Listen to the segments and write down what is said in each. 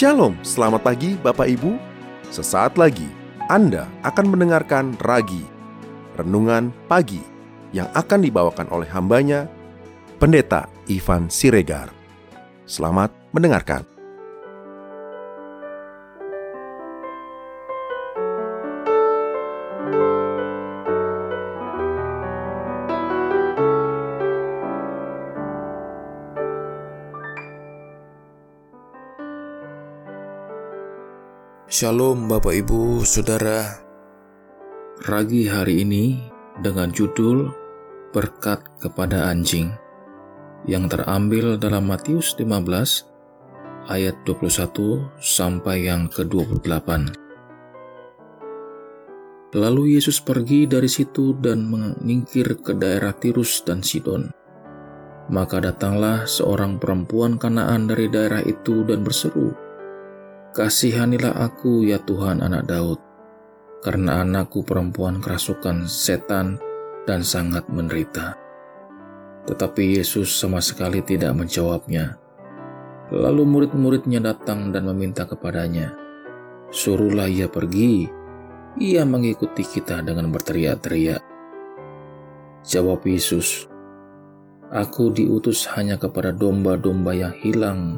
Shalom, selamat pagi Bapak Ibu. Sesaat lagi Anda akan mendengarkan Ragi, Renungan Pagi, yang akan dibawakan oleh hambanya, Pendeta Ivan Siregar. Selamat mendengarkan. Shalom Bapak Ibu Saudara Ragi hari ini dengan judul Berkat kepada anjing yang terambil dalam Matius 15 ayat 21 sampai yang ke-28. Lalu Yesus pergi dari situ dan mengingkir ke daerah Tirus dan Sidon. Maka datanglah seorang perempuan Kanaan dari daerah itu dan berseru, Kasihanilah aku ya Tuhan anak Daud, karena anakku perempuan kerasukan setan dan sangat menderita. Tetapi Yesus sama sekali tidak menjawabnya. Lalu murid-muridnya datang dan meminta kepadanya, Suruhlah ia pergi, ia mengikuti kita dengan berteriak-teriak. Jawab Yesus, Aku diutus hanya kepada domba-domba yang hilang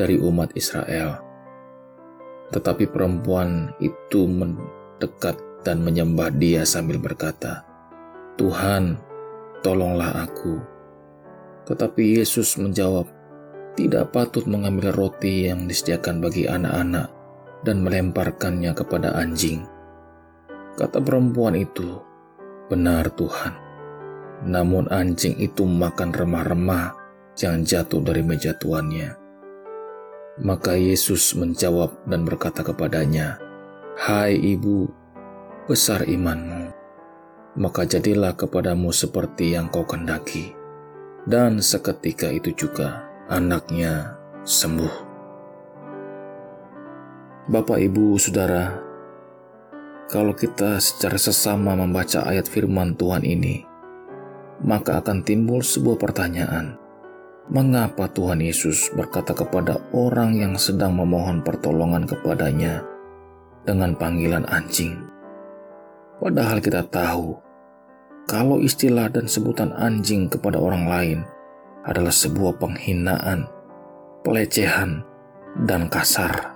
dari umat Israel. Tetapi perempuan itu mendekat dan menyembah dia sambil berkata, Tuhan, tolonglah aku. Tetapi Yesus menjawab, tidak patut mengambil roti yang disediakan bagi anak-anak dan melemparkannya kepada anjing. Kata perempuan itu, benar Tuhan. Namun anjing itu makan remah-remah yang jatuh dari meja tuannya. Maka Yesus menjawab dan berkata kepadanya, Hai ibu, besar imanmu, maka jadilah kepadamu seperti yang kau kendaki. Dan seketika itu juga anaknya sembuh. Bapak, Ibu, Saudara, kalau kita secara sesama membaca ayat firman Tuhan ini, maka akan timbul sebuah pertanyaan mengapa Tuhan Yesus berkata kepada orang yang sedang memohon pertolongan kepadanya dengan panggilan anjing. Padahal kita tahu kalau istilah dan sebutan anjing kepada orang lain adalah sebuah penghinaan, pelecehan, dan kasar.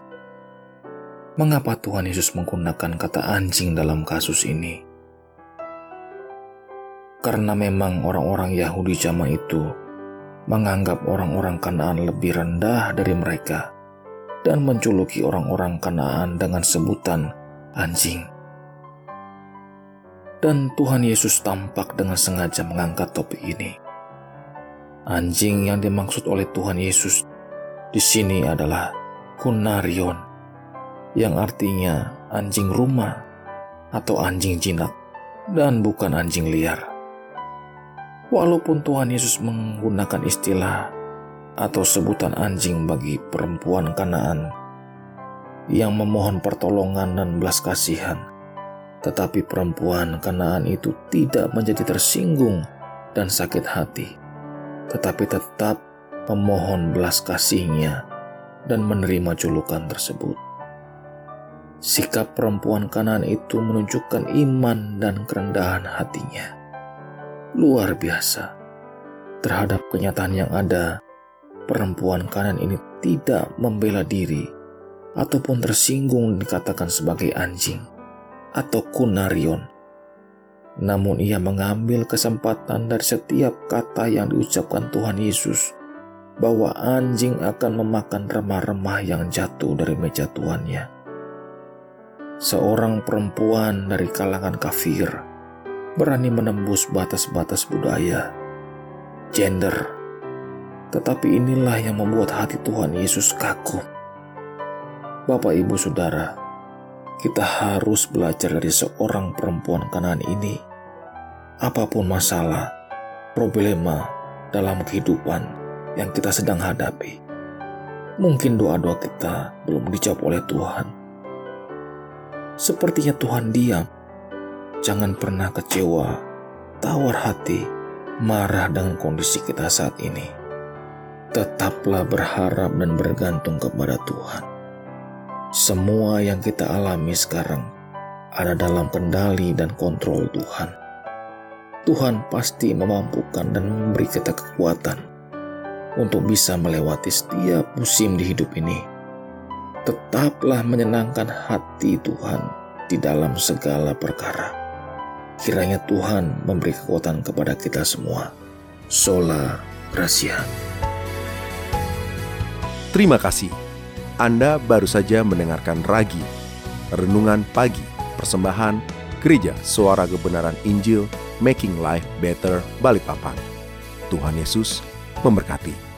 Mengapa Tuhan Yesus menggunakan kata anjing dalam kasus ini? Karena memang orang-orang Yahudi zaman itu menganggap orang-orang Kanaan lebih rendah dari mereka dan menjuluki orang-orang Kanaan dengan sebutan anjing. Dan Tuhan Yesus tampak dengan sengaja mengangkat topik ini. Anjing yang dimaksud oleh Tuhan Yesus di sini adalah kunarion, yang artinya anjing rumah atau anjing jinak, dan bukan anjing liar. Walaupun Tuhan Yesus menggunakan istilah atau sebutan anjing bagi perempuan Kanaan yang memohon pertolongan dan belas kasihan, tetapi perempuan Kanaan itu tidak menjadi tersinggung dan sakit hati, tetapi tetap memohon belas kasihnya dan menerima julukan tersebut. Sikap perempuan Kanaan itu menunjukkan iman dan kerendahan hatinya luar biasa. Terhadap kenyataan yang ada, perempuan kanan ini tidak membela diri ataupun tersinggung dikatakan sebagai anjing atau kunarion. Namun ia mengambil kesempatan dari setiap kata yang diucapkan Tuhan Yesus bahwa anjing akan memakan remah-remah yang jatuh dari meja tuannya. Seorang perempuan dari kalangan kafir berani menembus batas-batas budaya, gender. Tetapi inilah yang membuat hati Tuhan Yesus kaku. Bapak, Ibu, Saudara, kita harus belajar dari seorang perempuan kanan ini. Apa pun masalah, problema dalam kehidupan yang kita sedang hadapi, mungkin doa-doa kita belum dijawab oleh Tuhan. Sepertinya Tuhan diam Jangan pernah kecewa, tawar hati, marah dengan kondisi kita saat ini. Tetaplah berharap dan bergantung kepada Tuhan. semua yang kita alami sekarang ada dalam kendali dan kontrol Tuhan. Tuhan pasti memampukan dan memberi kita kekuatan untuk bisa melewati setiap musim di hidup ini. Tetaplah menyenangkan hati Tuhan di dalam segala perkara. Kiranya Tuhan memberi kekuatan kepada kita semua. Sola Gracia. Terima kasih. Anda baru saja mendengarkan Ragi, Renungan Pagi, Persembahan, Gereja Suara Kebenaran Injil, Making Life Better, Balikpapan. Tuhan Yesus memberkati.